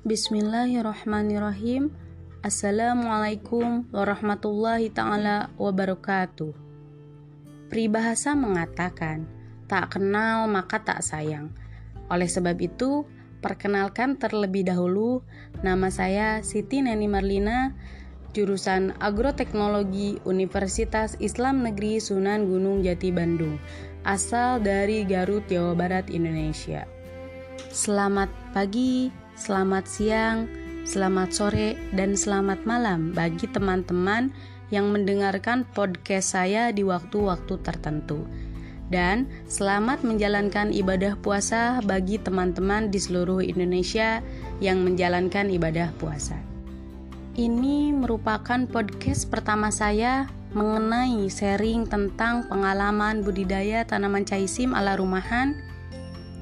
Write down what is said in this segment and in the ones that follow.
Bismillahirrahmanirrahim. Assalamualaikum warahmatullahi taala wabarakatuh. Peribahasa mengatakan, tak kenal maka tak sayang. Oleh sebab itu, perkenalkan terlebih dahulu nama saya Siti Neni Marlina, jurusan Agroteknologi Universitas Islam Negeri Sunan Gunung Jati Bandung, asal dari Garut, Jawa Barat, Indonesia. Selamat pagi, selamat siang, selamat sore, dan selamat malam bagi teman-teman yang mendengarkan podcast saya di waktu-waktu tertentu. Dan selamat menjalankan ibadah puasa bagi teman-teman di seluruh Indonesia yang menjalankan ibadah puasa. Ini merupakan podcast pertama saya mengenai sharing tentang pengalaman budidaya tanaman caisim ala rumahan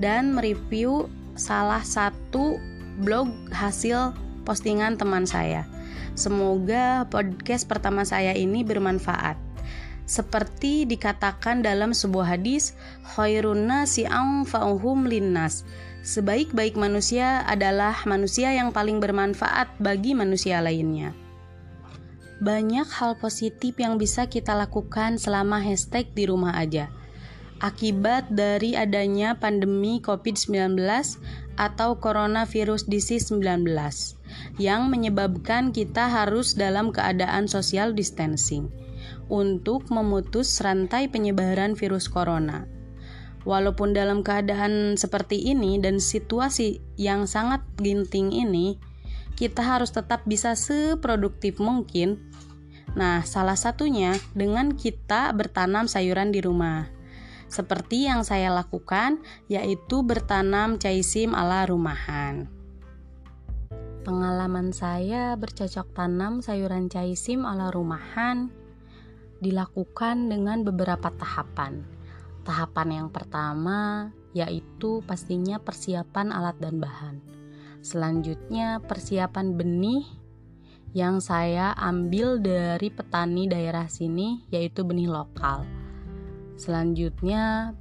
dan mereview salah satu blog hasil postingan teman saya. Semoga podcast pertama saya ini bermanfaat. Seperti dikatakan dalam sebuah hadis, khairun nasi anfa'uhum linnas. Sebaik-baik manusia adalah manusia yang paling bermanfaat bagi manusia lainnya. Banyak hal positif yang bisa kita lakukan selama hashtag di rumah aja akibat dari adanya pandemi COVID-19 atau coronavirus disease 19 yang menyebabkan kita harus dalam keadaan social distancing untuk memutus rantai penyebaran virus corona. Walaupun dalam keadaan seperti ini dan situasi yang sangat ginting ini, kita harus tetap bisa seproduktif mungkin. Nah, salah satunya dengan kita bertanam sayuran di rumah seperti yang saya lakukan, yaitu bertanam caisim ala rumahan. Pengalaman saya bercocok tanam sayuran caisim ala rumahan dilakukan dengan beberapa tahapan. Tahapan yang pertama yaitu pastinya persiapan alat dan bahan. Selanjutnya, persiapan benih yang saya ambil dari petani daerah sini, yaitu benih lokal. Selanjutnya,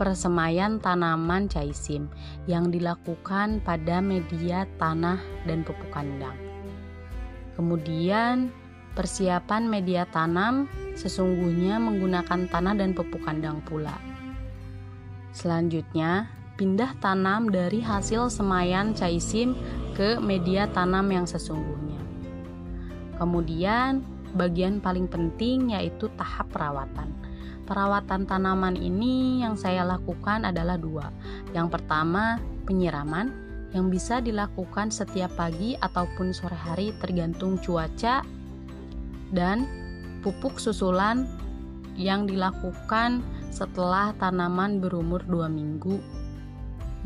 persemaian tanaman caisim yang dilakukan pada media tanah dan pupuk kandang. Kemudian, persiapan media tanam sesungguhnya menggunakan tanah dan pupuk kandang pula. Selanjutnya, pindah tanam dari hasil semaian caisim ke media tanam yang sesungguhnya. Kemudian, bagian paling penting yaitu tahap perawatan Perawatan tanaman ini yang saya lakukan adalah dua. Yang pertama, penyiraman yang bisa dilakukan setiap pagi ataupun sore hari tergantung cuaca dan pupuk susulan yang dilakukan setelah tanaman berumur 2 minggu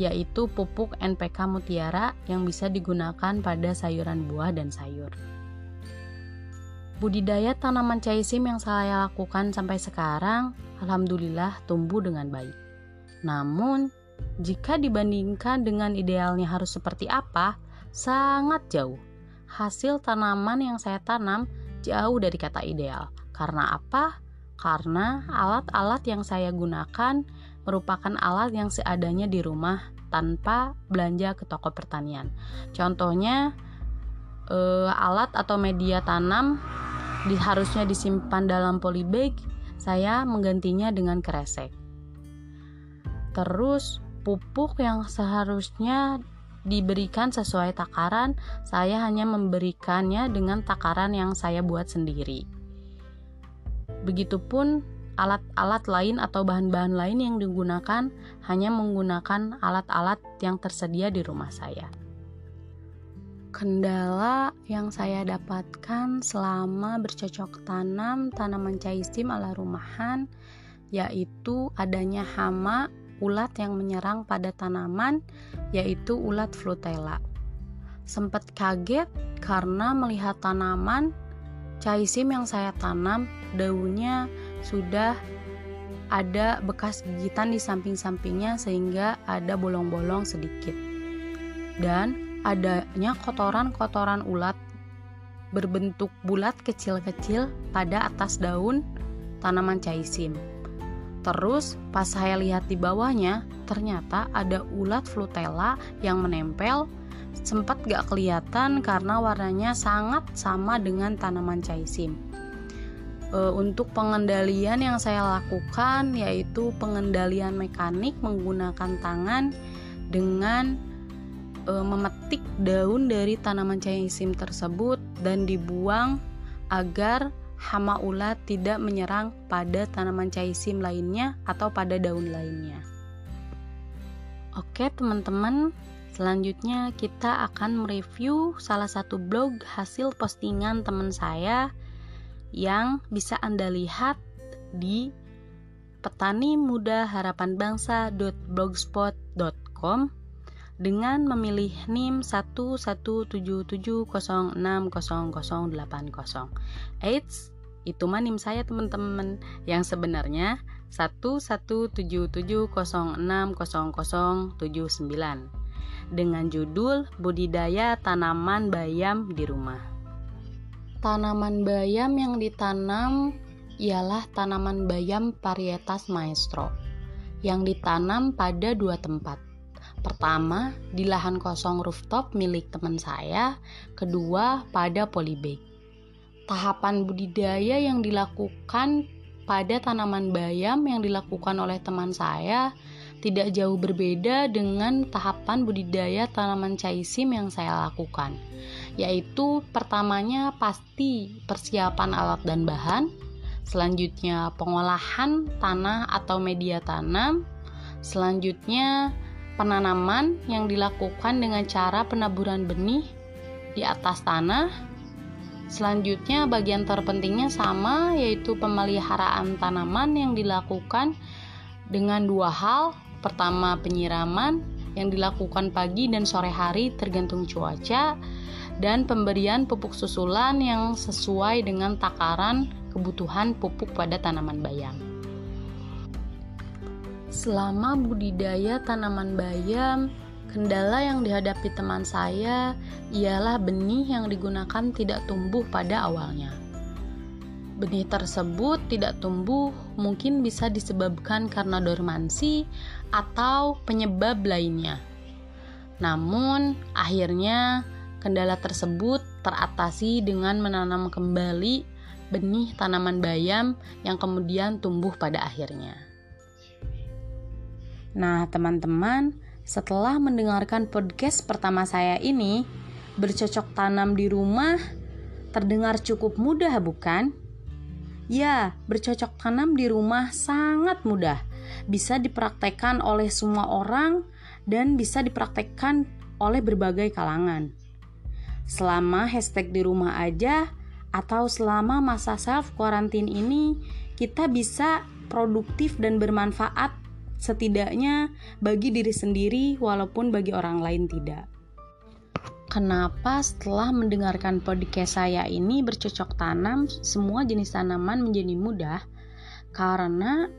yaitu pupuk NPK Mutiara yang bisa digunakan pada sayuran buah dan sayur. Budidaya tanaman caisim yang saya lakukan sampai sekarang, alhamdulillah tumbuh dengan baik. Namun, jika dibandingkan dengan idealnya harus seperti apa, sangat jauh. Hasil tanaman yang saya tanam jauh dari kata ideal. Karena apa? Karena alat-alat yang saya gunakan merupakan alat yang seadanya di rumah tanpa belanja ke toko pertanian. Contohnya, eh, alat atau media tanam di, harusnya disimpan dalam polybag, saya menggantinya dengan kresek. Terus pupuk yang seharusnya diberikan sesuai takaran, saya hanya memberikannya dengan takaran yang saya buat sendiri. Begitupun alat-alat lain atau bahan-bahan lain yang digunakan hanya menggunakan alat-alat yang tersedia di rumah saya. Kendala yang saya dapatkan selama bercocok tanam tanaman caisim ala rumahan yaitu adanya hama ulat yang menyerang pada tanaman yaitu ulat flutella. Sempat kaget karena melihat tanaman caisim yang saya tanam daunnya sudah ada bekas gigitan di samping-sampingnya sehingga ada bolong-bolong sedikit. Dan adanya kotoran-kotoran ulat berbentuk bulat kecil-kecil pada atas daun tanaman caisim. Terus pas saya lihat di bawahnya, ternyata ada ulat flutella yang menempel sempat gak kelihatan karena warnanya sangat sama dengan tanaman caisim. E, untuk pengendalian yang saya lakukan yaitu pengendalian mekanik menggunakan tangan dengan e, memetik daun dari tanaman caisim tersebut dan dibuang agar hama ulat tidak menyerang pada tanaman caisim lainnya atau pada daun lainnya. Oke, teman-teman, selanjutnya kita akan mereview salah satu blog hasil postingan teman saya yang bisa Anda lihat di petani muda harapan bangsa.blogspot.com dengan memilih NIM 11770600080. Eits, itu mah NIM saya teman-teman yang sebenarnya 11770600079 dengan judul Budidaya Tanaman Bayam di Rumah. Tanaman bayam yang ditanam ialah tanaman bayam varietas maestro yang ditanam pada dua tempat Pertama, di lahan kosong rooftop milik teman saya, kedua pada polybag. Tahapan budidaya yang dilakukan pada tanaman bayam yang dilakukan oleh teman saya tidak jauh berbeda dengan tahapan budidaya tanaman caisim yang saya lakukan, yaitu pertamanya pasti persiapan alat dan bahan, selanjutnya pengolahan tanah atau media tanam, selanjutnya penanaman yang dilakukan dengan cara penaburan benih di atas tanah. Selanjutnya, bagian terpentingnya sama, yaitu pemeliharaan tanaman yang dilakukan dengan dua hal. Pertama, penyiraman yang dilakukan pagi dan sore hari tergantung cuaca, dan pemberian pupuk susulan yang sesuai dengan takaran kebutuhan pupuk pada tanaman bayam. Selama budidaya tanaman bayam, kendala yang dihadapi teman saya ialah benih yang digunakan tidak tumbuh pada awalnya. Benih tersebut tidak tumbuh mungkin bisa disebabkan karena dormansi atau penyebab lainnya. Namun, akhirnya kendala tersebut teratasi dengan menanam kembali benih tanaman bayam yang kemudian tumbuh pada akhirnya. Nah, teman-teman, setelah mendengarkan podcast pertama saya ini, bercocok tanam di rumah terdengar cukup mudah, bukan? Ya, bercocok tanam di rumah sangat mudah. Bisa dipraktekkan oleh semua orang dan bisa dipraktekkan oleh berbagai kalangan. Selama hashtag di rumah aja atau selama masa self quarantine ini, kita bisa produktif dan bermanfaat setidaknya bagi diri sendiri walaupun bagi orang lain tidak. Kenapa setelah mendengarkan podcast saya ini bercocok tanam semua jenis tanaman menjadi mudah? Karena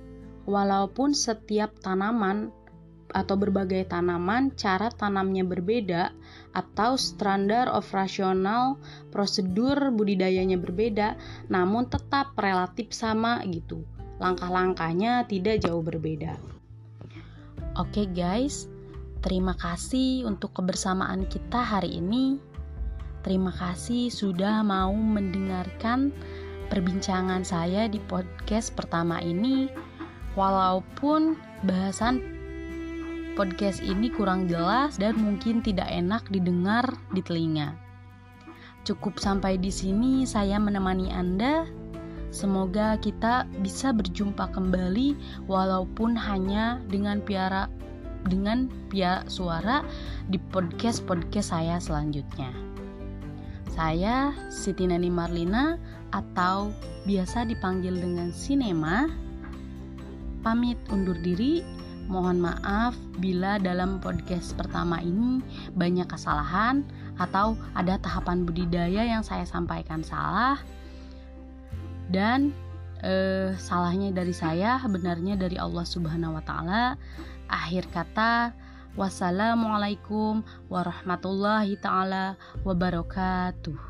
walaupun setiap tanaman atau berbagai tanaman cara tanamnya berbeda atau standar operasional prosedur budidayanya berbeda namun tetap relatif sama gitu langkah-langkahnya tidak jauh berbeda Oke guys, terima kasih untuk kebersamaan kita hari ini. Terima kasih sudah mau mendengarkan perbincangan saya di podcast pertama ini. Walaupun bahasan podcast ini kurang jelas dan mungkin tidak enak didengar di telinga. Cukup sampai di sini saya menemani Anda. Semoga kita bisa berjumpa kembali walaupun hanya dengan piara dengan pihak suara di podcast-podcast saya selanjutnya. Saya Siti Nani Marlina atau biasa dipanggil dengan Sinema. Pamit undur diri. Mohon maaf bila dalam podcast pertama ini banyak kesalahan atau ada tahapan budidaya yang saya sampaikan salah dan eh, salahnya dari saya benarnya dari Allah Subhanahu wa taala. Akhir kata wassalamualaikum warahmatullahi taala wabarakatuh